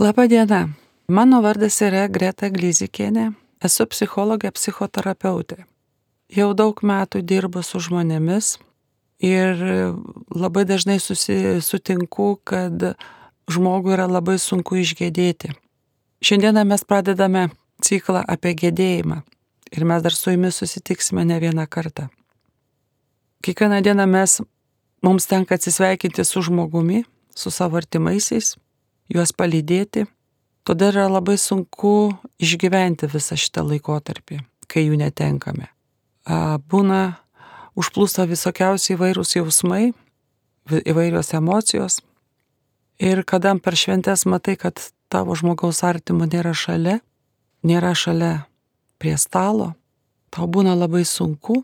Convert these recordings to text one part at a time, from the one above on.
Labą dieną. Mano vardas yra Greta Glizikienė. Esu psichologė, psichoterapeutė. Jau daug metų dirbu su žmonėmis ir labai dažnai susi, sutinku, kad žmogui yra labai sunku išgėdėti. Šiandieną mes pradedame ciklą apie gėdėjimą ir mes dar su jumis susitiksime ne vieną kartą. Kiekvieną dieną mes, mums tenka atsisveikinti su žmogumi, su savo artimaisiais, juos palydėti. Todėl yra labai sunku išgyventi visą šitą laikotarpį, kai jų netenkame. Būna užplūsta visokiausiai įvairūs jausmai, įvairios emocijos. Ir kada per šventės matai, kad tavo žmogaus artimo nėra šalia, nėra šalia prie stalo, tau būna labai sunku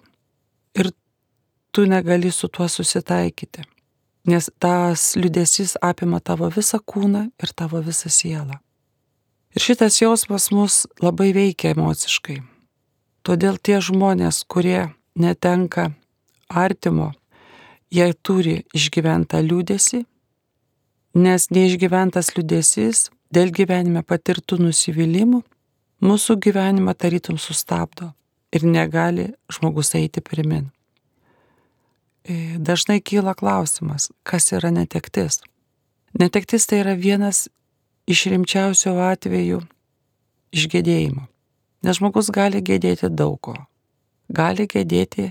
ir tu negali su tuo susitaikyti. Nes tas liudesys apima tavo visą kūną ir tavo visą sielą. Ir šitas jausmas mus labai veikia emociškai. Todėl tie žmonės, kurie netenka artimo, jie turi išgyventą liūdėsi, nes neišgyventas liūdėsis dėl gyvenime patirtų nusivylimų mūsų gyvenimą tarytum sustabdo ir negali žmogus eiti pirmin. E, dažnai kyla klausimas, kas yra netektis. Netektis tai yra vienas iš rimčiausių atvejų išgėdėjimo. Nes žmogus gali gėdėti daug ko. Gali gėdėti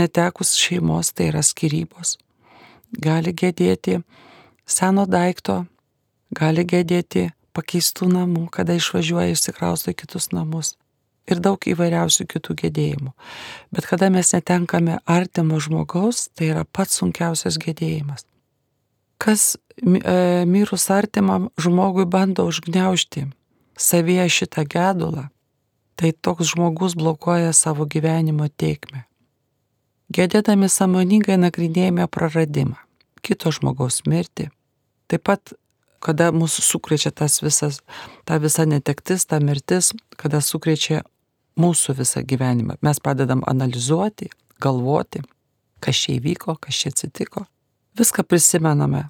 netekus šeimos, tai yra skirybos. Gali gėdėti seno daikto, gali gėdėti pakeistų namų, kada išvažiuoja išsikrausto į kitus namus. Ir daug įvairiausių kitų gėdėjimų. Bet kada mes netenkame artimo žmogaus, tai yra pats sunkiausias gėdėjimas. Kas e, mirus artimam žmogui bando užgneušti savyje šitą gedulą, tai toks žmogus blokuoja savo gyvenimo teikmę. Gėdėdami samoningai nagrinėjame praradimą, kito žmogaus mirtį. Taip pat, kada mūsų sukrečia tas visas, ta visa netektis, ta mirtis, kada sukrečia mūsų visą gyvenimą, mes padedam analizuoti, galvoti, kas čia įvyko, kas čia atsitiko. Viską prisimename,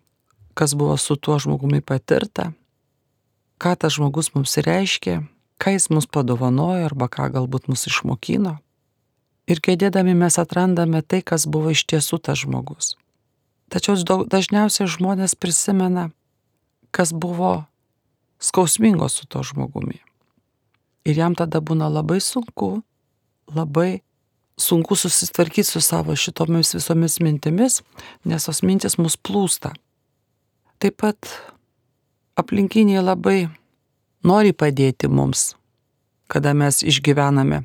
kas buvo su tuo žmogumi patirta, ką tas žmogus mums reiškia, ką jis mums padovanojo arba ką galbūt mus išmokino. Ir gedėdami mes atrandame tai, kas buvo iš tiesų tas žmogus. Tačiau dažniausiai žmonės prisimena, kas buvo skausmingo su to žmogumi. Ir jam tada būna labai sunku, labai sunku susitvarkyti su savo šitomis visomis mintimis, nes tos mintis mus plūsta. Taip pat aplinkiniai labai nori padėti mums, kada mes išgyvename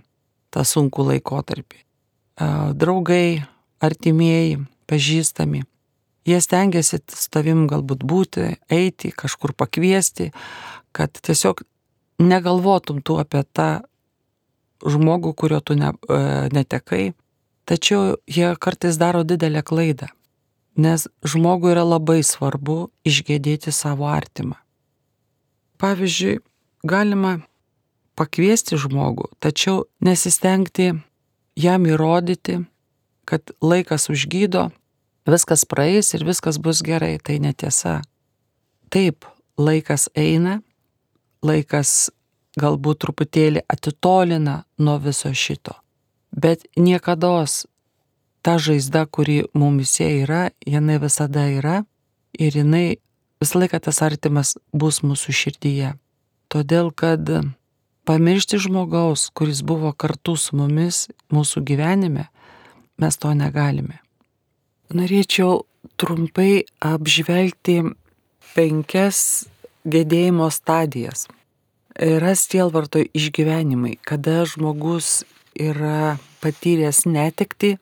tą sunkų laikotarpį. Draugai, artimieji, pažįstami, jie stengiasi su tavim galbūt būti, eiti, kažkur pakviesti, kad tiesiog negalvotum tu apie tą žmogų, kurio tu ne, netekai, tačiau jie kartais daro didelę klaidą, nes žmogui yra labai svarbu išgėdėti savo artimą. Pavyzdžiui, galima pakviesti žmogų, tačiau nesistengti jam įrodyti, kad laikas užgydo, viskas praeis ir viskas bus gerai. Tai netiesa. Taip, laikas eina, laikas galbūt truputėlį atitolina nuo viso šito. Bet niekada ta žaizda, kuri mumise yra, jinai visada yra ir jinai visą laiką tas artimas bus mūsų širdyje. Todėl, kad pamiršti žmogaus, kuris buvo kartu su mumis mūsų gyvenime, mes to negalime. Norėčiau trumpai apžvelgti penkias gedėjimo stadijas. Yra stielvarto išgyvenimai, kada žmogus yra patyręs netekti,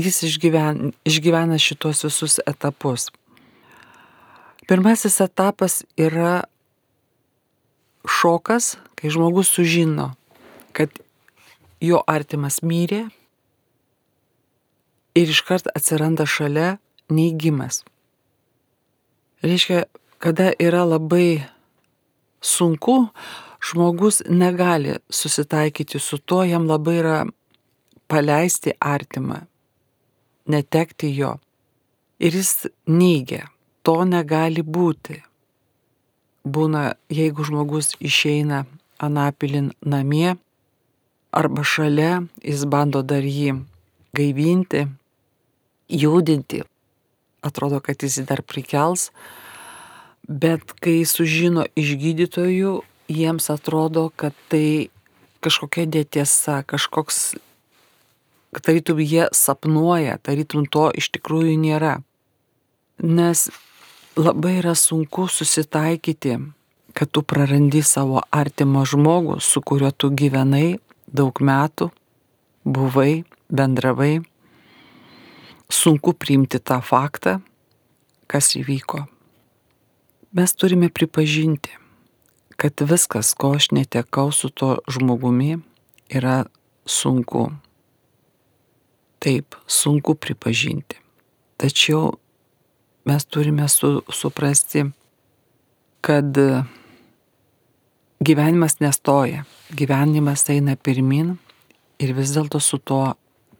jis išgyvena, išgyvena šitos visus etapus. Pirmasis etapas yra šokas, kai žmogus sužino, kad jo artimas mirė ir iškart atsiranda šalia neįgymas. Reiškia, kada yra labai sunku, žmogus negali susitaikyti su tuo, jam labai yra paleisti artimą, netekti jo. Ir jis neigia, to negali būti būna, jeigu žmogus išeina anapilin namie arba šalia, jis bando dar jį gaivinti, judinti. Atrodo, kad jis jį dar prikels, bet kai sužino iš gydytojų, jiems atrodo, kad tai kažkokia netiesa, kažkoks, tarytum jie sapnuoja, tarytum to iš tikrųjų nėra. Nes labai yra sunku susitaikyti, kad tu prarandi savo artimą žmogų, su kuriuo tu gyvenai daug metų, buvai, bendravai. Sunku priimti tą faktą, kas įvyko. Mes turime pripažinti, kad viskas, ko aš netekau su to žmogumi, yra sunku. Taip, sunku pripažinti. Tačiau mes turime su, suprasti, kad gyvenimas nestoja, gyvenimas eina pirmin ir vis dėlto su tuo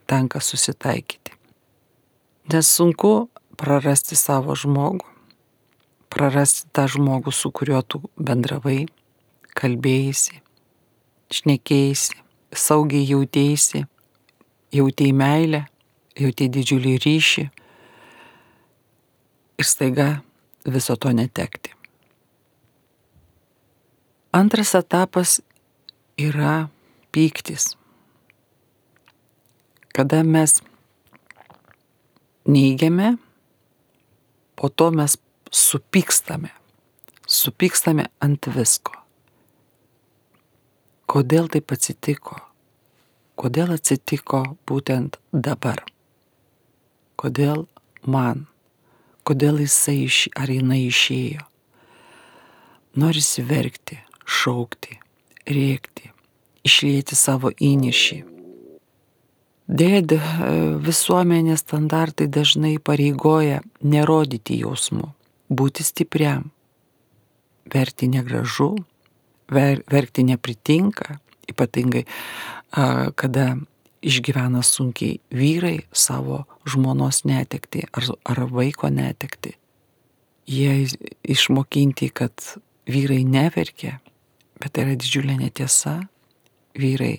tenka susitaikyti. Nes sunku prarasti savo žmogų, prarasti tą žmogų, su kuriuo tu bendravai, kalbėjai, šnekėjai, saugiai jautėsi, jautėjai meilę, jautėjai didžiulį ryšį ir staiga viso to netekti. Antras etapas yra pyktis. Kada mes neigiame, po to mes supykstame. Supykstame ant visko. Kodėl taip atsitiko? Kodėl atsitiko būtent dabar? Kodėl man? Kodėl jisai iš, ar jinai išėjo? Norisi verkti, šaukti, rėkti, išlėti savo įnešį. Dėd visuomenės standartai dažnai pareigoja nerodyti jausmų, būti stipriam. Verti negražu, ver, verkti nepritinka, ypatingai a, kada išgyvena sunkiai vyrai savo žmonos netekti ar, ar vaiko netekti. Jie išmokinti, kad vyrai neverkia, bet tai yra didžiulė netiesa. Vyrai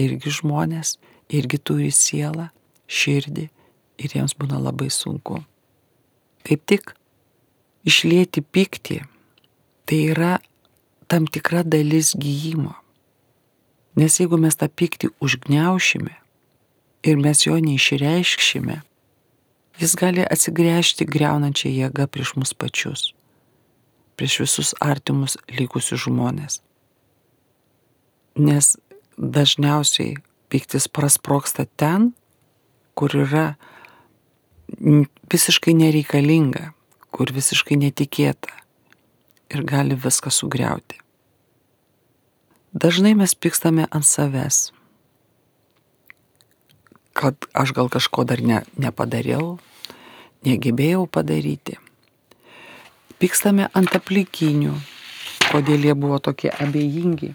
irgi žmonės, irgi turi sielą, širdį ir jiems būna labai sunku. Kaip tik išlėti pyktį, tai yra tam tikra dalis gyjimo. Nes jeigu mes tą pyktį užgneušime ir mes jo neišreiškšime, jis gali atsigręžti greunančią jėgą prieš mus pačius prieš visus artimus likusius žmonės. Nes dažniausiai piktis prasproksta ten, kur yra visiškai nereikalinga, kur visiškai netikėta ir gali viską sugriauti. Dažnai mes pikstame ant savęs, kad aš gal kažko dar ne, nepadariau, negebėjau padaryti Pykstame ant aplikinių, kodėl jie buvo tokie abejingi.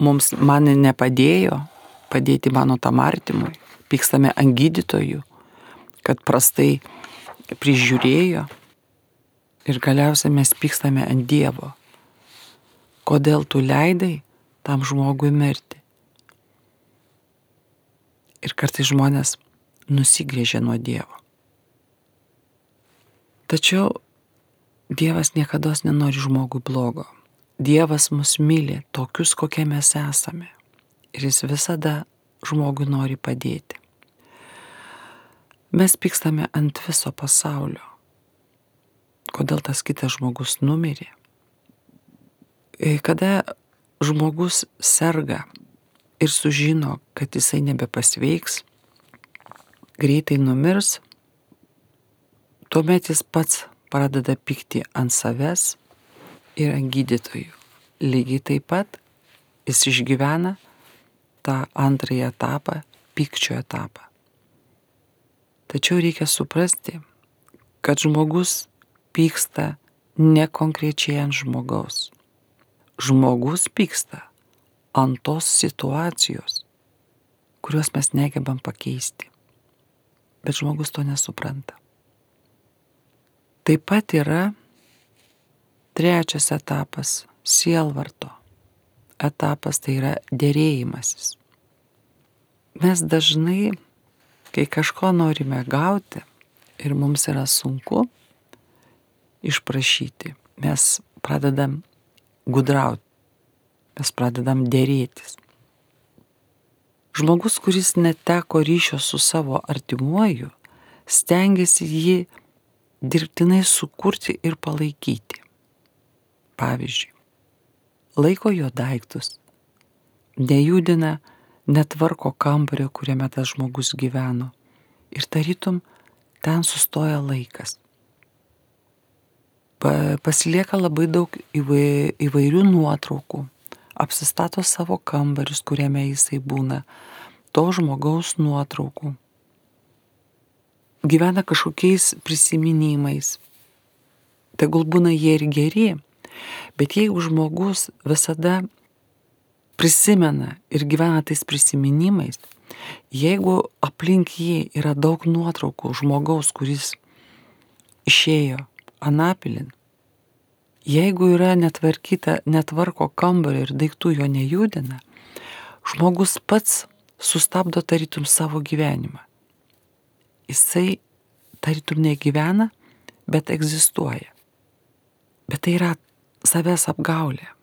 Mums man nepadėjo padėti mano tam artimui. Pykstame ant gydytojų, kad prastai prižiūrėjo. Ir galiausiai mes pykstame ant Dievo. Kodėl tu leidai tam žmogui mirti? Ir kartais žmonės nusigrėžia nuo Dievo. Tačiau Dievas niekada nenori žmogui blogo. Dievas mus myli tokius, kokie mes esame. Ir jis visada žmogui nori padėti. Mes pykstame ant viso pasaulio. Kodėl tas kitas žmogus numirė? E, kada žmogus serga ir sužino, kad jisai nebepasveiks, greitai numirs, tuomet jis pats pradeda pykti ant savęs ir ant gydytojų. Lygiai taip pat jis išgyvena tą antrąjį etapą, pykčio etapą. Tačiau reikia suprasti, kad žmogus pyksta ne konkrečiai ant žmogaus. Žmogus pyksta ant tos situacijos, kuriuos mes negebam pakeisti. Bet žmogus to nesupranta. Taip pat yra Trečias etapas - sielvarto etapas tai yra dėrėjimasis. Mes dažnai, kai kažko norime gauti ir mums yra sunku išprašyti, mes pradedam gudrauti, mes pradedam dėrėtis. Žmogus, kuris neteko ryšio su savo artimuoju, stengiasi jį dirbtinai sukurti ir palaikyti. Pavyzdžiui, laiko jo daiktus, nejudina, netvarko kambario, kuriame tas žmogus gyveno. Ir tarytum, ten sustoja laikas. Pa, pasilieka labai daug įvairių nuotraukų, apsistato savo kambarius, kuriame jisai būna, to žmogaus nuotraukų. Gyvena kažkokiais prisiminimais. Tegul būna jie ir geri, Bet jeigu žmogus visada prisimena ir gyvena tais prisiminimais, jeigu aplink jį yra daug nuotraukų žmogaus, kuris išėjo anapilin, jeigu yra netvarkyta, netvarko kambario ir daiktų jo nejudina, žmogus pats sustabdo tarytum savo gyvenimą. Jisai tarytum negyvena, bet egzistuoja. Bet tai yra savęs apgaulė.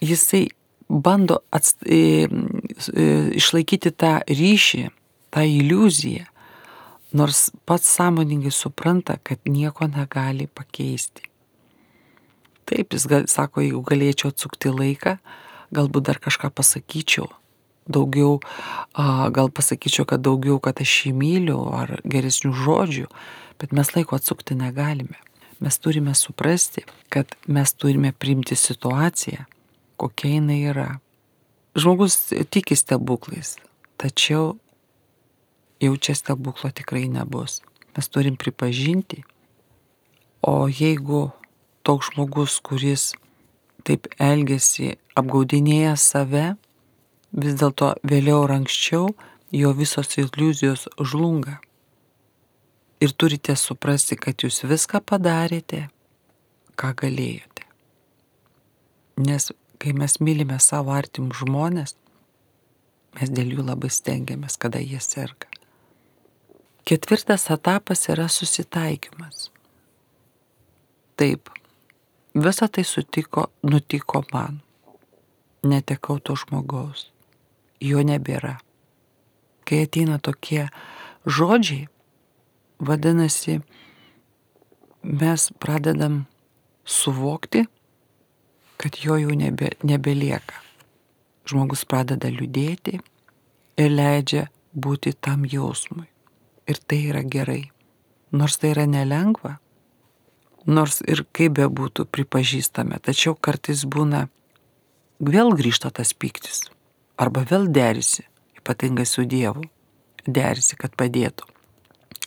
Jisai bando atst, e, e, išlaikyti tą ryšį, tą iliuziją, nors pats sąmoningai supranta, kad nieko negali pakeisti. Taip, jis gal, sako, jeigu galėčiau atsukti laiką, galbūt dar kažką pasakyčiau, daugiau, a, gal pasakyčiau, kad daugiau, kad aš jį myliu, ar geresnių žodžių, bet mes laiko atsukti negalime mes turime suprasti, kad mes turime priimti situaciją, kokia jinai yra. Žmogus tiki stebuklais, tačiau jau čia stebuklo tikrai nebus. Mes turim pripažinti, o jeigu toks žmogus, kuris taip elgesi, apgaudinėja save, vis dėlto vėliau ar anksčiau jo visos iliuzijos žlunga ir turite suprasti, kad jūs viską padarėte, ką galėjote. Nes kai mes mylime savo artimų žmonės, mes dėl jų labai stengiamės, kada jie serga. Ketvirtas etapas yra susitaikymas. Taip, visa tai sutiko, nutiko man. Netekau to žmogaus. Jo nebėra. Kai ateina tokie žodžiai, Vadinasi, mes pradedam suvokti, kad jo jau nebe, nebelieka. Žmogus pradeda liūdėti ir leidžia būti tam jausmui. Ir tai yra gerai. Nors tai yra nelengva, nors ir kaip be būtų pripažįstame, tačiau kartais būna vėl grįžta tas piktis. Arba vėl derisi, ypatingai su Dievu, derisi, kad padėtų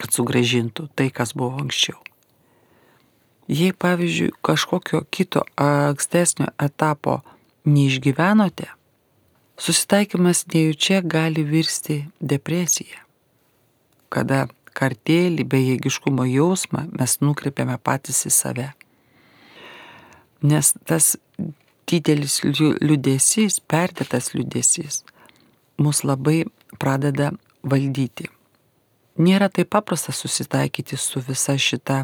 kad sugražintų tai, kas buvo anksčiau. Jei, pavyzdžiui, kažkokio kito ankstesnio etapo neišgyvenote, susitaikymas nejučia gali virsti depresija, kada kartėlį bejėgiškumo jausmą mes nukreipiame patys į save. Nes tas didelis liūdėsys, perdėtas liūdėsys, mus labai pradeda valdyti nėra taip paprasta susitaikyti su visa šita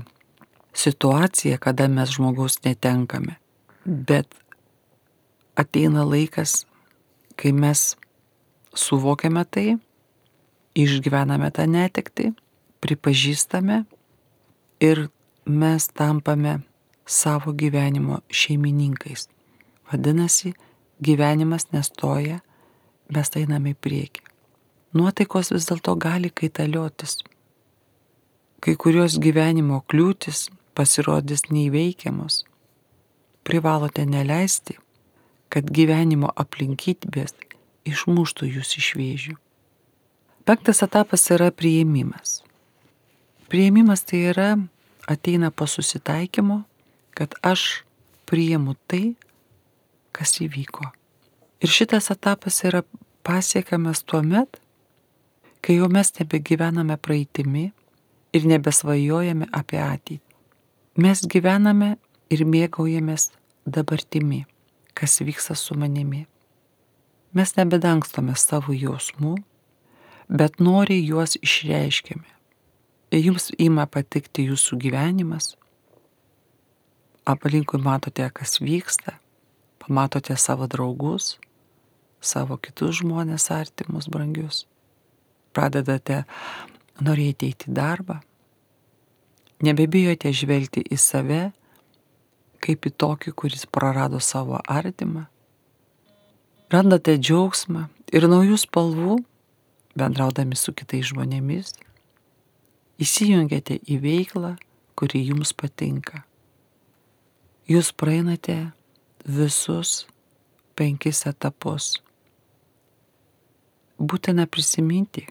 situacija, kada mes žmogaus netenkame. Bet ateina laikas, kai mes suvokiame tai, išgyvename tą netekti, pripažįstame ir mes tampame savo gyvenimo šeimininkais. Vadinasi, gyvenimas nestoja, mes einame į priekį nuotaikos vis dėlto gali kaitaliotis. Kai kurios gyvenimo kliūtis pasirodys neįveikiamos. Privalote neleisti, kad gyvenimo aplinkybės išmuštų jūs iš vėžių. Penktas etapas yra prieimimas. Prieimimas tai yra ateina po susitaikymo, kad aš priimu tai, kas įvyko. Ir šitas etapas yra pasiekiamas tuo met, kai jau mes nebegyvename praeitimi ir nebesvajojame apie ateitį. Mes gyvename ir mėgaujamės dabartimi, kas vyksta su manimi. Mes nebedangstome savo jausmų, bet noriai juos išreiškiame. Jums ima patikti jūsų gyvenimas, aplinkui matote, kas vyksta, pamatote savo draugus, savo kitus žmonės artimus, brangius, pradedate norėti eiti į darbą, nebebijote žvelgti į save kaip į tokį, kuris prarado savo artimą, randate džiaugsmą ir naujų spalvų, bendraudami su kitais žmonėmis, įsijungiate į veiklą, kuri jums patinka. Jūs praeinate visus penkis etapus. Būtina prisiminti,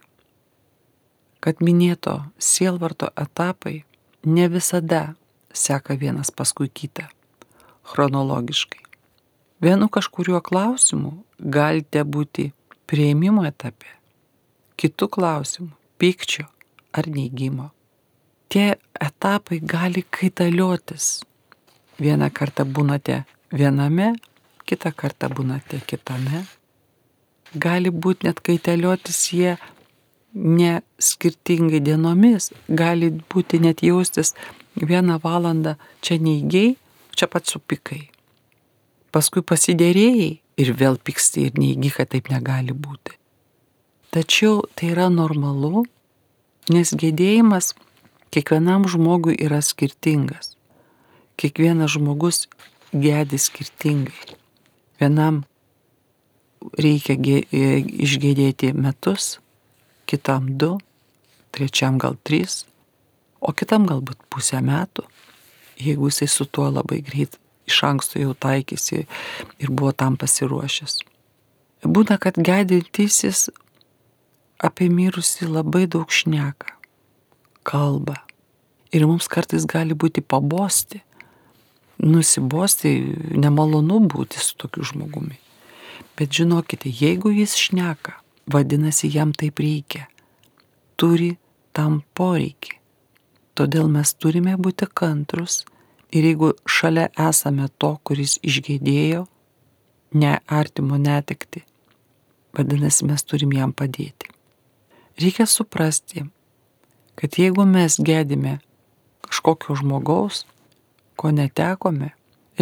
kad minėto sielvarto etapai ne visada seka vienas paskui kitą chronologiškai. Vienu kažkuriuo klausimu galite būti prieimimo etape, kitų klausimų - pykčio ar neigimo. Tie etapai gali kaitaliotis. Vieną kartą būnate viename, kitą kartą būnate kitame. Gali būti net kaitaliotis jie ne skirtingai dienomis, gali būti net jaustis vieną valandą čia neigiai, čia pat supykai. Paskui pasidėrėjai ir vėl pyksti ir neįgy, kad taip negali būti. Tačiau tai yra normalu, nes gedėjimas kiekvienam žmogui yra skirtingas. Kiekvienas žmogus gedi skirtingai. Vienam reikia išgėdėti metus, kitam du, trečiam gal trys, o kitam galbūt pusę metų jeigu jisai su tuo labai greit iš anksto jau taikėsi ir buvo tam pasiruošęs. Būna, kad gedintysis apie mirusį labai daug šneka, kalba. Ir mums kartais gali būti pabosti, nusibosti, nemalonu būti su tokiu žmogumi. Bet žinokite, jeigu jis šneka, vadinasi, jam taip reikia, turi tam poreikį. Todėl mes turime būti kantrus ir jeigu šalia esame to, kuris išgėdėjo, ne artimo netekti, vadinasi, mes turim jam padėti. Reikia suprasti, kad jeigu mes gedime kažkokio žmogaus, ko netekome,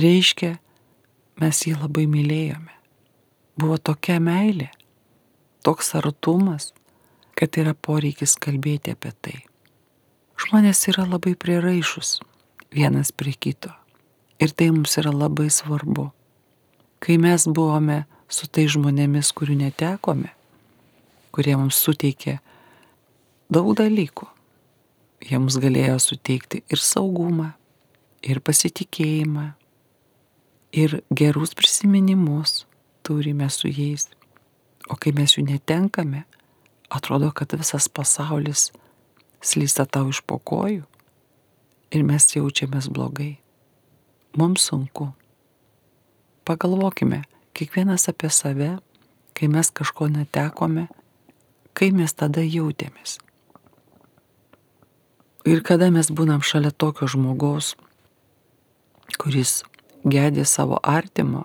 reiškia, mes jį labai mylėjome. Buvo tokia meilė, toks artumas, kad yra poreikis kalbėti apie tai. Žmonės yra labai priraišus vienas prie kito. Ir tai mums yra labai svarbu. Kai mes buvome su tai žmonėmis, kurių netekome, kurie mums suteikė daug dalykų, jie mums galėjo suteikti ir saugumą, ir pasitikėjimą, ir gerus prisiminimus turime su jais. O kai mes jų netenkame, atrodo, kad visas pasaulis slysta tau iš pokojų ir mes jaučiamės blogai. Mums sunku. Pagalvokime, kiekvienas apie save, kai mes kažko netekome, kai mes tada jautėmės. Ir kada mes būnam šalia tokio žmogaus, kuris gedė savo artimo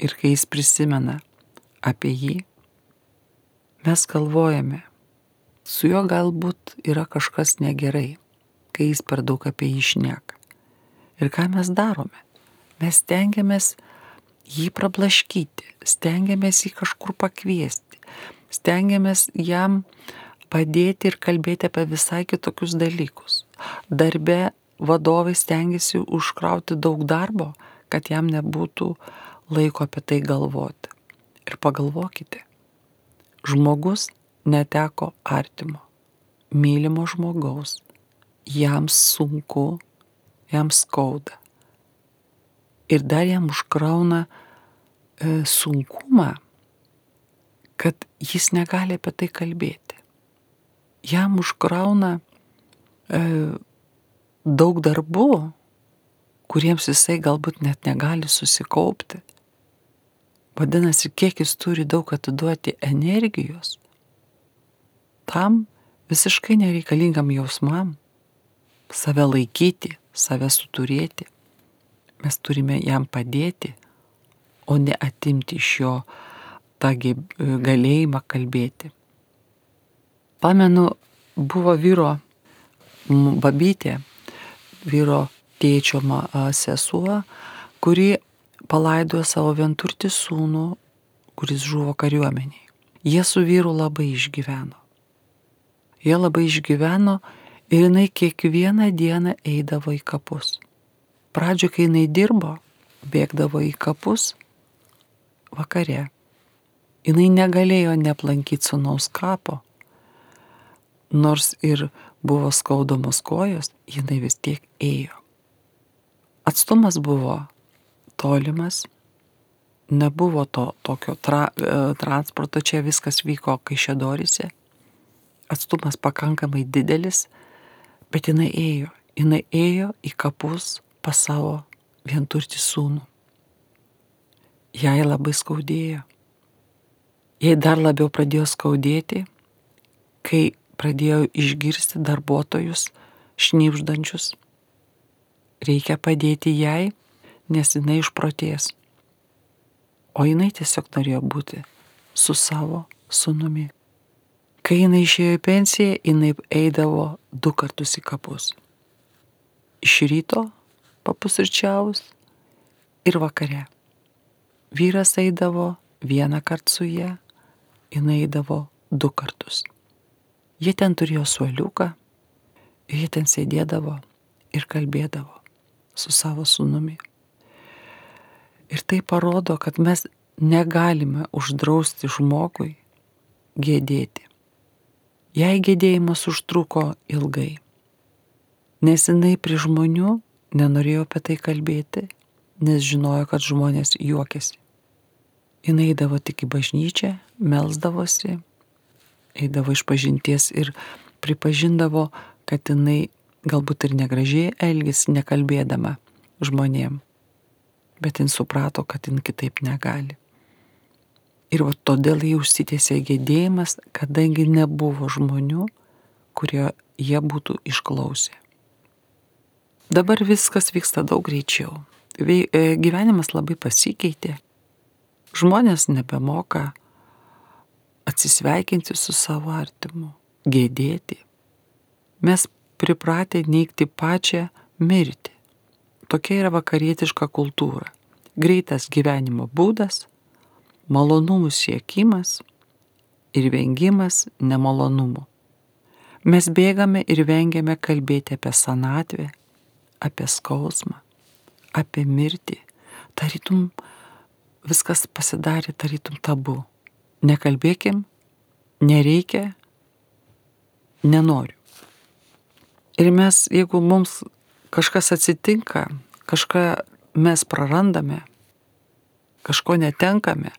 ir kai jis prisimena apie jį, mes galvojame, su juo galbūt yra kažkas negerai, kai jis per daug apie jį šneka. Ir ką mes darome? Mes stengiamės jį prablaškyti, stengiamės jį kažkur pakviesti, stengiamės jam padėti ir kalbėti apie visai kitokius dalykus. Darbe vadovai stengiasi užkrauti daug darbo, kad jam nebūtų laiko apie tai galvoti. Ir pagalvokite, žmogus neteko artimo, mylimo žmogaus, jam sunku, jam skauda. Ir dar jam užkrauna e, sunkumą, kad jis negali apie tai kalbėti. Jam užkrauna e, daug darbų, kuriems jisai galbūt net negali susikaupti. Vadinasi, kiek jis turi daug atiduoti energijos tam visiškai nereikalingam jausmam, save laikyti, save suturėti. Mes turime jam padėti, o ne atimti iš jo tą galėjimą kalbėti. Pamenu, buvo vyro babytė, vyro tėčio sesuo, kuri palaidojo savo vienturtį sūnų, kuris žuvo kariuomeniai. Jie su vyru labai išgyveno. Jie labai išgyveno ir jinai kiekvieną dieną eidavo į kapus. Pradžio, kai jinai dirbo, bėgdavo į kapus vakare. Jinai negalėjo neplankyti sunaus kapo, nors ir buvo skaudomos kojos, jinai vis tiek ėjo. Atstumas buvo tolimas, nebuvo to tokio tra, e, transporto, čia viskas vyko Kaišėdorise, atstumas pakankamai didelis, bet jinai ėjo, jinai ėjo į kapus pas savo vienturtį sūnų. Jai labai skaudėjo. Jai dar labiau pradėjo skaudėti, kai pradėjo išgirsti darbuotojus šnypždančius. Reikia padėti jai, nes jinai išprotės. O jinai tiesiog norėjo būti su savo sunumi. Kai jinai išėjo į pensiją, jinai eidavo du kartus į kapus. Iš ryto papusryčiaus ir vakare. Vyras eidavo vieną kartą su ją, jinai eidavo du kartus. Jie ten turėjo suoliuką, jie ten sėdėdavo ir kalbėdavo su savo sunumi. Ir tai parodo, kad mes negalime uždrausti žmogui gėdėti. Jei gėdėjimas užtruko ilgai, nes jinai prie žmonių nenorėjo apie tai kalbėti, nes žinojo, kad žmonės juokiasi. Jis eidavo tik į bažnyčią, melzdavosi eidavo iš pažinties ir pripažindavo, kad jinai galbūt ir negražiai elgesi, nekalbėdama žmonėm. Bet jin suprato, kad jin kitaip negali. Ir va todėl jai užsitėsė gėdėjimas, kadangi nebuvo žmonių, kurie jie būtų išklausę. Dabar viskas vyksta daug greičiau. E, gyvenimas labai pasikeitė. Žmonės nebemoka atsisveikinti su savo artimu, gėdėti. Mes pripratę neikti pačią mirtį. Tokia yra vakarietiška kultūra. Greitas gyvenimo būdas, malonumų siekimas ir vengimas nemalonumų. Mes bėgame ir vengiame kalbėti apie senatvę, apie skausmą, apie mirtį. Tarytum viskas pasidarė tarytum tabu nekalbėkim, nereikia, nenoriu. Ir mes, jeigu mums kažkas atsitinka, kažką mes prarandame, kažko netenkame,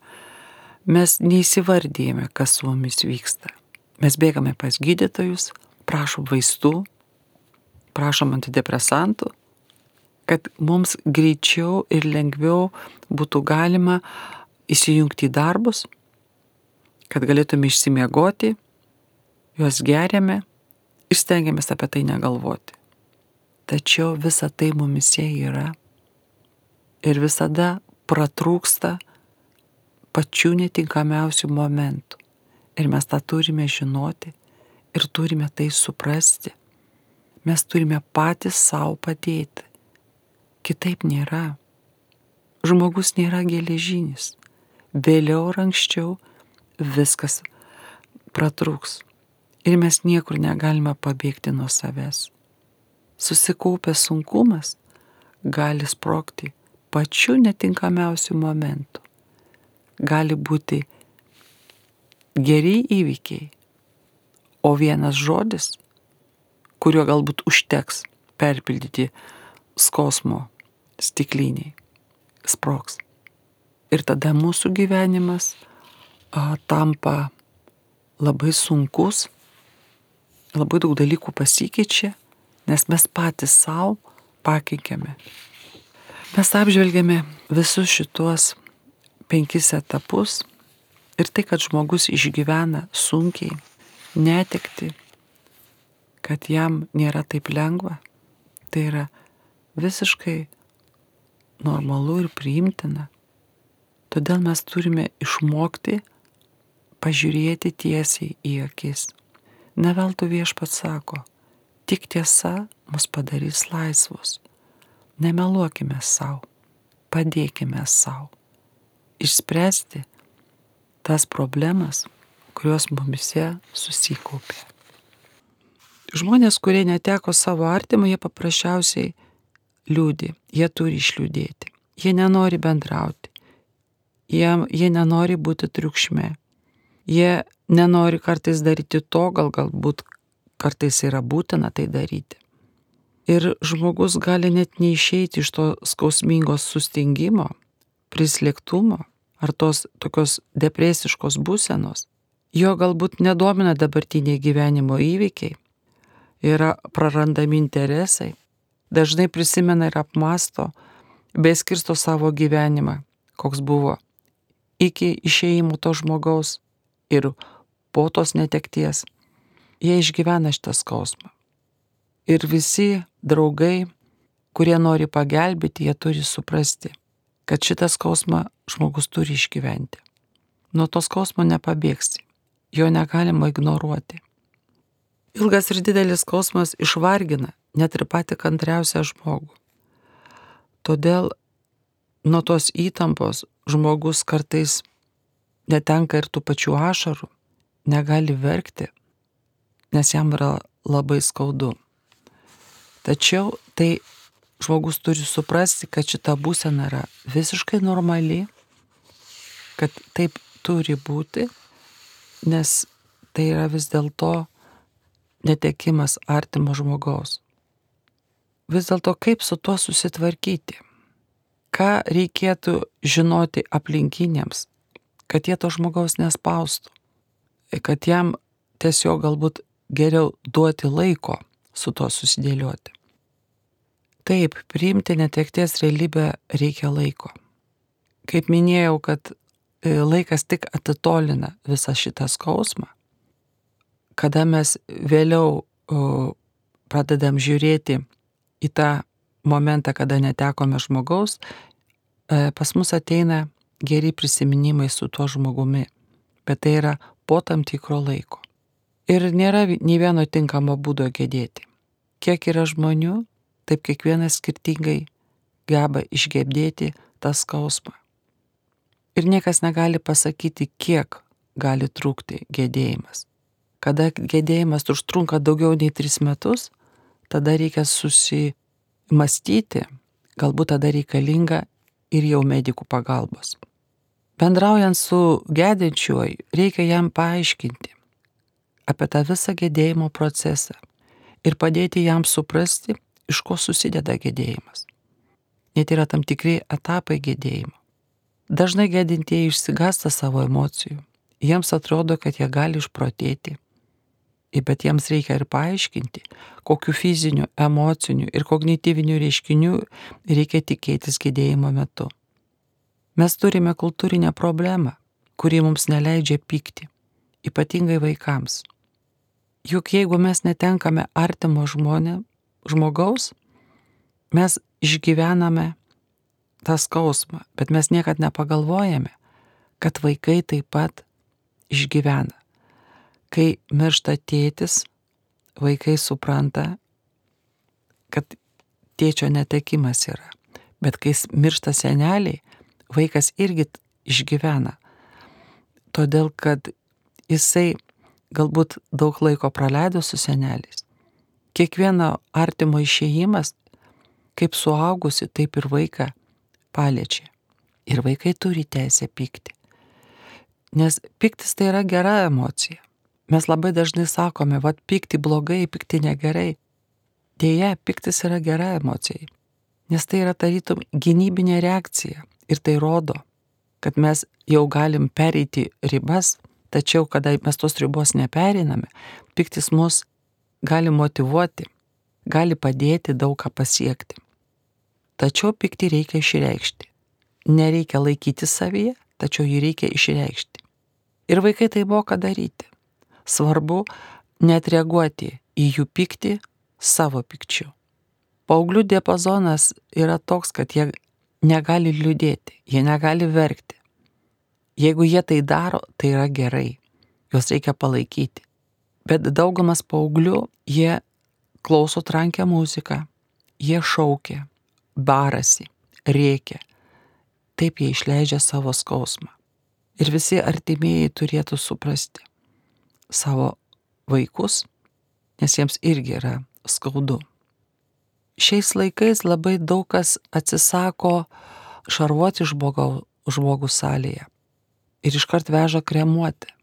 mes neįsivardyjame, kas su mumis vyksta. Mes bėgame pas gydytojus, prašom vaistų, prašom antidepresantų, kad mums greičiau ir lengviau būtų galima įsijungti į darbus, kad galėtume išsimiegoti, juos geriame ir stengiamės apie tai negalvoti. Tačiau visa tai mumise yra ir visada pratrūksta pačių netinkamiausių momentų. Ir mes tą turime žinoti ir turime tai suprasti. Mes turime patys savo padėti. Kitaip nėra. Žmogus nėra geležinis. Vėliau ar anksčiau viskas pratrūks. Ir mes niekur negalime pabėgti nuo savęs. Susikaupęs sunkumas gali sprokti pačiu netinkamiausiu momentu. Gali būti geri įvykiai, o vienas žodis, kuriuo galbūt užteks perpildyti skausmo stikliniai, sproks. Ir tada mūsų gyvenimas a, tampa labai sunkus, labai daug dalykų pasikeičia, nes mes patys savo pakeikėme. Mes apžvelgėme visus šituos penkis etapus ir tai, kad žmogus išgyvena sunkiai, netekti, kad jam nėra taip lengva, tai yra visiškai normalu ir priimtina. Todėl mes turime išmokti pažiūrėti tiesiai į akis. Neveltui viešpats sako, tik tiesa mus padarys laisvus. Nemeluokime savo, padėkime savo. Išspręsti tas problemas, kurios mumise susikaupė. Žmonės, kurie neteko savo artimo, jie paprasčiausiai liūdį, jie turi išliūdėti, jie nenori bendrauti, jie, jie nenori būti triukšme, jie nenori kartais daryti to, gal galbūt kartais yra būtina tai daryti. Ir žmogus gali net neišeiti iš to skausmingos sustingimo, prislėgtumo ar tos tokios depresiškos būsenos. Jo galbūt nedomina dabartiniai gyvenimo įvykiai, yra prarandami interesai, dažnai prisimena ir apmasto, bei skirsto savo gyvenimą, koks buvo iki išėjimo to žmogaus ir po tos netekties. Jie išgyvena šitą skausmą. Ir visi draugai, kurie nori pagelbėti, jie turi suprasti, kad šitą skausmą žmogus turi išgyventi. Nuo to skausmo nepabėgsi, jo negalima ignoruoti. Ilgas ir didelis skausmas išvargina net ir pati kantriausią žmogų. Todėl nuo tos įtampos žmogus kartais netenka ir tų pačių ašarų, negali verkti, nes jam yra labai skaudu. Tačiau tai žmogus turi suprasti, kad šita būsena yra visiškai normali, kad taip turi būti, nes tai yra vis dėlto netekimas artimo žmogaus. Vis dėlto kaip su tuo susitvarkyti? Ką reikėtų žinoti aplinkiniams, kad jie to žmogaus nespaustų, kad jam tiesiog galbūt geriau duoti laiko su tuo susidėlioti. Taip, priimti netekties realybę reikia laiko. Kaip minėjau, kad e, laikas tik atitolina visą šitą skausmą, kada mes vėliau pradedam žiūrėti į tą momentą, kada netekome žmogaus, e, pas mus ateina geri prisiminimai su tuo žmogumi, bet tai yra po tam tikro laiko. Ir nėra nei vieno tinkamo būdo gedėti. Kiek yra žmonių, taip kiekvienas skirtingai geba išgebdėti tą skausmą. Ir niekas negali pasakyti, kiek gali trūkti gedėjimas. Kada gedėjimas užtrunka daugiau nei tris metus, tada reikia susimastyti, galbūt tada reikalinga ir jau medikų pagalbos. Bendraujant su gedinčiuoju, reikia jam paaiškinti apie tą visą gedėjimo procesą ir padėti jam suprasti, iš ko susideda gedėjimas. Net yra tam tikri etapai gedėjimo. Dažnai gedintieji išsigasta savo emocijų. Jiems atrodo, kad jie gali išprotėti, bet jiems reikia ir paaiškinti, kokiu fiziniu, emociniu ir kognityviniu reiškiniu reikia tikėtis gedėjimo metu. Mes turime kultūrinę problemą, kuri mums neleidžia pykti, ypatingai vaikams. Juk jeigu mes netenkame artimo žmonė, žmogaus, mes išgyvename tą skausmą, bet mes niekad nepagalvojame, kad vaikai taip pat išgyvena. Kai miršta tėtis, vaikai supranta, kad tėčio netekimas yra. Bet kai miršta seneliai, vaikas irgi išgyvena. Todėl, kad jisai galbūt daug laiko praleido su seneliais. Kiekvieno artimo išėjimas, kaip suaugusi, taip ir vaiką paliečia. Ir vaikai turi teisę pykti. Nes piktis tai yra gera emocija. Mes labai dažnai sakome, vad pykti blogai, pykti negerai. Deja, piktis yra gera emocija, nes tai yra tarytum gynybinė reakcija ir tai rodo, kad mes jau galim pereiti ribas, tačiau kada mes tos ribos neperiname, piktis mus gali motivuoti, gali padėti daug ką pasiekti. Tačiau pikti reikia išreikšti. Nereikia laikyti savyje, tačiau jį reikia išreikšti. Ir vaikai tai moka daryti. Svarbu net reaguoti į jų pyktį savo pykčiu. Paauglių diapazonas yra toks, kad jie negali liūdėti, jie negali verkti. Jeigu jie tai daro, tai yra gerai, juos reikia palaikyti. Bet daugumas paauglių, jie klauso trankę muziką, jie šaukia, barasi, rėkia. Taip jie išleidžia savo skausmą. Ir visi artimieji turėtų suprasti savo vaikus, nes jiems irgi yra skaudu. Šiais laikais labai daug kas atsisako šarvuoti žmogų salėje ir iškart veža kremuoti.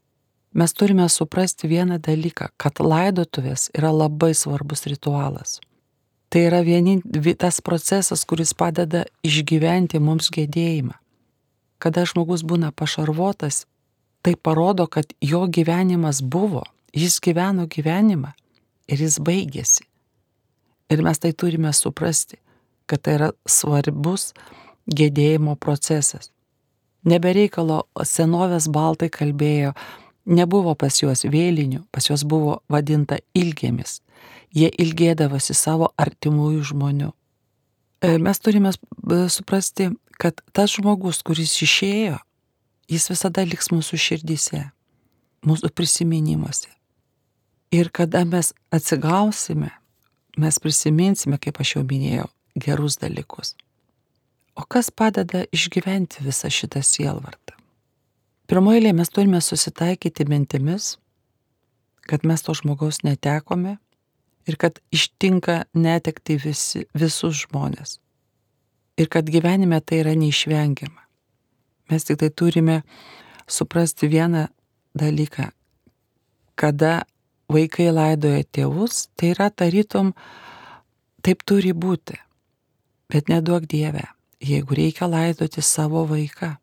Mes turime suprasti vieną dalyką, kad laidotuvės yra labai svarbus ritualas. Tai yra vienin, tas procesas, kuris padeda išgyventi mums gėdėjimą. Kada žmogus būna pašarvotas, tai parodo, kad jo gyvenimas buvo, jis gyveno gyvenimą ir jis baigėsi. Ir mes tai turime suprasti, kad tai yra svarbus gėdėjimo procesas. Nebereikalo senovės baltai kalbėjo, nebuvo pas juos vėlinių, pas juos buvo vadinta ilgėmis. Jie ilgėdavosi savo artimųjų žmonių. E, mes turime suprasti, kad tas žmogus, kuris išėjo, jis visada liks mūsų širdyse, mūsų prisiminimuose. Ir kada mes atsigausime, mes prisiminsime, kaip aš jau minėjau, gerus dalykus. O kas padeda išgyventi visą šitą sielvartą? Pirmoje mes turime susitaikyti mintimis, kad mes to žmogaus netekome ir kad ištinka netekti visi, visus žmonės. Ir kad gyvenime tai yra neišvengiama. Mes tik tai turime suprasti vieną dalyką, kada vaikai laidoja tėvus, tai yra tarytum, taip turi būti. Bet neduok Dieve, jeigu reikia laidoti savo vaiką,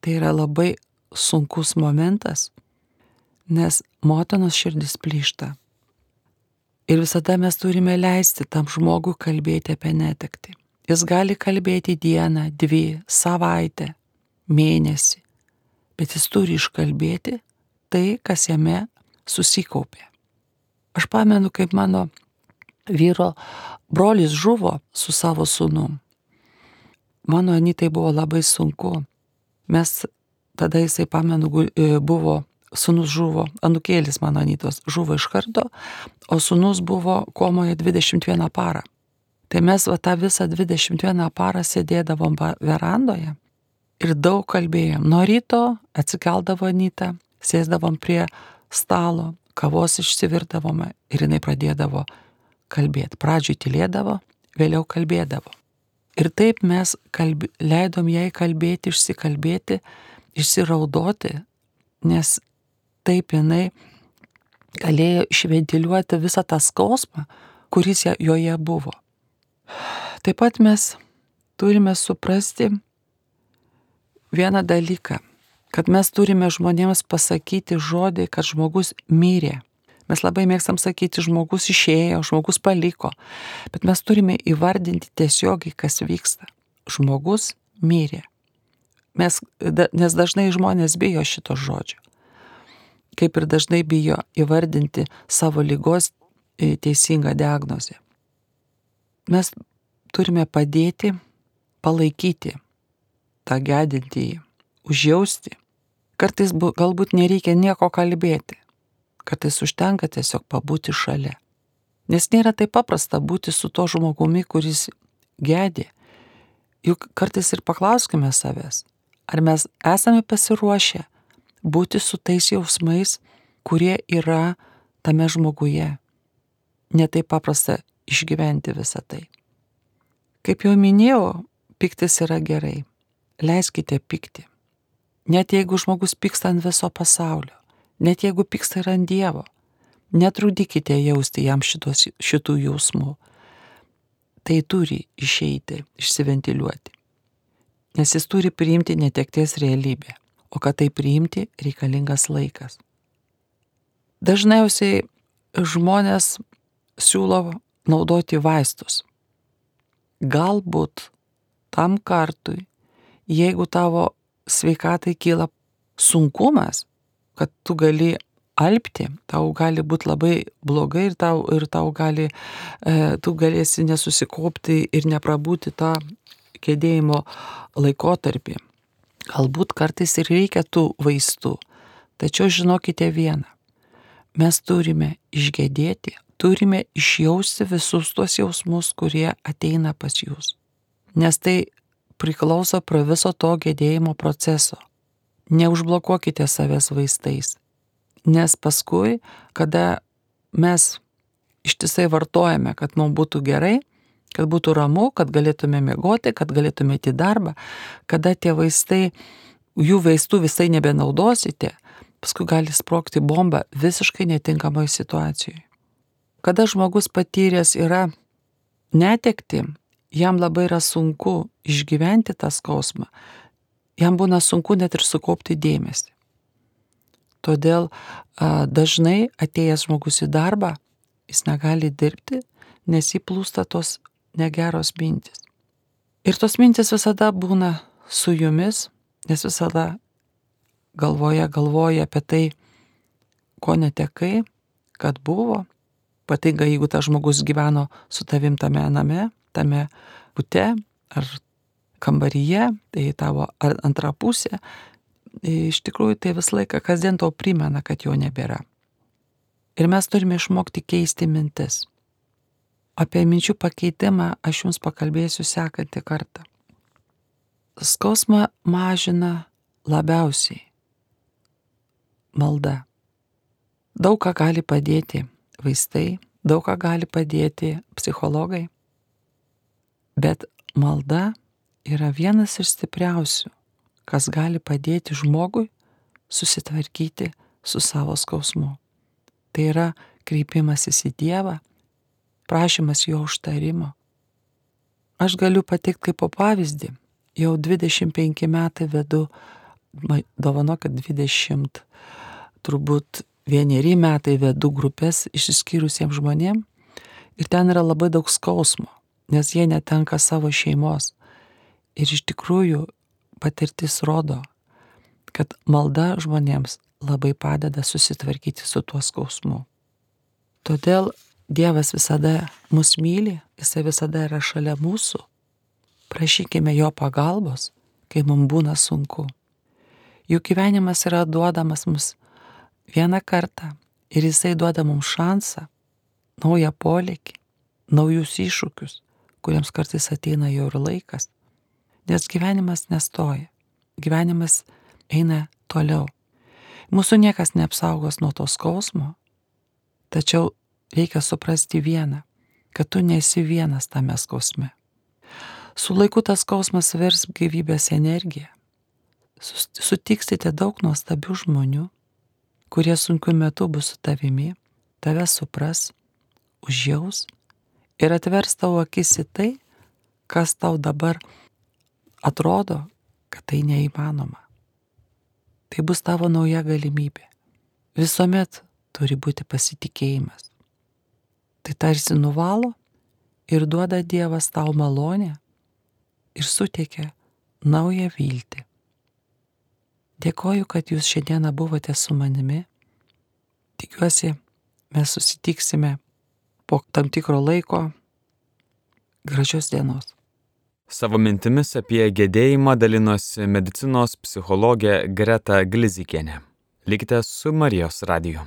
tai yra labai sunkus momentas, nes motinos širdis plyšta. Ir visada mes turime leisti tam žmogui kalbėti apie netekti. Jis gali kalbėti dieną, dvi, savaitę, mėnesį, bet jis turi iškalbėti tai, kas jame susikaupė. Aš pamenu, kaip mano vyro brolis žuvo su savo sūnum. Mano anytai buvo labai sunku. Mes tada jisai, pamenu, e, buvo, sūnus žuvo, anukėlis mano anytos žuvo iš karto, o sūnus buvo komoje 21 parą. Tai mes va tą visą 21 parą sėdėdavom verandoje ir daug kalbėjom. Nuo ryto atsikeldavo Anyta, sėsdavom prie stalo, kavos išsivirdavome ir jinai pradėdavo kalbėti. Pradžiui tylėdavo, vėliau kalbėdavo. Ir taip mes kalbė, leidom jai kalbėti, išsikalbėti, išsiraudoti, nes taip jinai galėjo išventiliuoti visą tą skausmą, kuris joje buvo. Taip pat mes turime suprasti vieną dalyką kad mes turime žmonėms pasakyti žodį, kad žmogus mirė. Mes labai mėgstam sakyti, žmogus išėjo, žmogus paliko, bet mes turime įvardinti tiesiogiai, kas vyksta. Žmogus mirė. Mes, nes dažnai žmonės bijo šito žodžio. Kaip ir dažnai bijo įvardinti savo lygos e, teisingą diagnozę. Mes turime padėti, palaikyti tą gedintįjį, užjausti Kartais galbūt nereikia nieko kalbėti. Kartais užtenka tiesiog pabūti šalia. Nes nėra taip paprasta būti su to žmogumi, kuris gedė. Juk kartais ir paklauskime savęs, ar mes esame pasiruošę būti su tais jausmais, kurie yra tame žmoguje. Netaip paprasta išgyventi visą tai. Kaip jau minėjau, piktis yra gerai. Leiskite pikti. Net jeigu žmogus pyksta ant viso pasaulio, net jeigu pyksta ir ant Dievo, netrudykite jausti jam šitos, šitų jausmų. Tai turi išeiti, išsiventiliuoti. Nes jis turi priimti netekties realybę, o kad tai priimti reikalingas laikas. Dažniausiai žmonės siūlo naudoti vaistus. Galbūt tam kartui, jeigu tavo sveikatai kyla sunkumas, kad tu gali alpti, tau gali būti labai blogai ir tau, ir tau gali, e, tu galėsi nesusikopti ir neprabūti tą kėdėjimo laikotarpį. Galbūt kartais ir reikia tų vaistų, tačiau žinokite vieną. Mes turime išgėdėti, turime išjausti visus tuos jausmus, kurie ateina pas jūs. Nes tai priklauso prie viso to gėdėjimo proceso. Neužblokuokite savęs vaistais. Nes paskui, kada mes ištisai vartojame, kad mums būtų gerai, kad būtų ramu, kad galėtume mėgoti, kad galėtume į darbą, kada tie vaistai, jų vaistų visai nebenaudosite, paskui gali sprokti bomba visiškai netinkamoje situacijoje. Kada žmogus patyręs yra netekti, jam labai yra sunku išgyventi tą skausmą, jam būna sunku net ir sukaupti dėmesį. Todėl dažnai atėjęs žmogus į darbą, jis negali dirbti, nes įplūsta tos negeros mintis. Ir tos mintis visada būna su jumis, nes visada galvoja, galvoja apie tai, ko netekai, kad buvo. Patinga, jeigu tas žmogus gyveno su tavim tame name, tame bute ar kambaryje, tai tavo antra pusė, iš tikrųjų tai visą laiką kasdien tau primena, kad jo nebėra. Ir mes turime išmokti keisti mintis. Apie minčių pakeitimą aš jums pakalbėsiu sekantį kartą. Skausmą mažina labiausiai malda. Daug ką gali padėti vaistai, daug ką gali padėti psichologai, bet malda yra vienas iš stipriausių, kas gali padėti žmogui susitvarkyti su savo skausmu. Tai yra kreipimasis į Dievą, prašymas jo užtarimo. Aš galiu patikti kaip pavyzdį. Jau 25 metai vedu, dovanokit 20, turbūt vieneri metai vedu grupės išsiskyrusiems žmonėms ir ten yra labai daug skausmo, nes jie netenka savo šeimos, Ir iš tikrųjų patirtis rodo, kad malda žmonėms labai padeda susitvarkyti su tuo skausmu. Todėl Dievas visada mus myli, Jisai visada yra šalia mūsų. Prašykime Jo pagalbos, kai mums būna sunku. Juk gyvenimas yra duodamas mums vieną kartą ir Jisai duoda mums šansą, naują polėkį, naujus iššūkius, kuriems kartais ateina jau ir laikas. Nes gyvenimas nestoja. Gyvenimas eina toliau. Mūsų niekas neapsaugos nuo to skausmo, tačiau reikia suprasti vieną, kad tu nesi vienas tame skausme. Su laiku tas skausmas vers gyvybės energiją. Sutiksite daug nuostabių žmonių, kurie sunkiu metu bus su tavimi, tave supras, užjaus ir atvers tavo akis į tai, kas tau dabar atrodo, kad tai neįmanoma. Tai bus tavo nauja galimybė. Visuomet turi būti pasitikėjimas. Tai tarsi nuvalo ir duoda Dievas tau malonę ir suteikia naują viltį. Dėkoju, kad jūs šiandieną buvote su manimi. Tikiuosi, mes susitiksime po tam tikro laiko. Gražios dienos. Savo mintimis apie gedėjimą dalinosi medicinos psichologė Greta Glizikienė. Likite su Marijos radiju.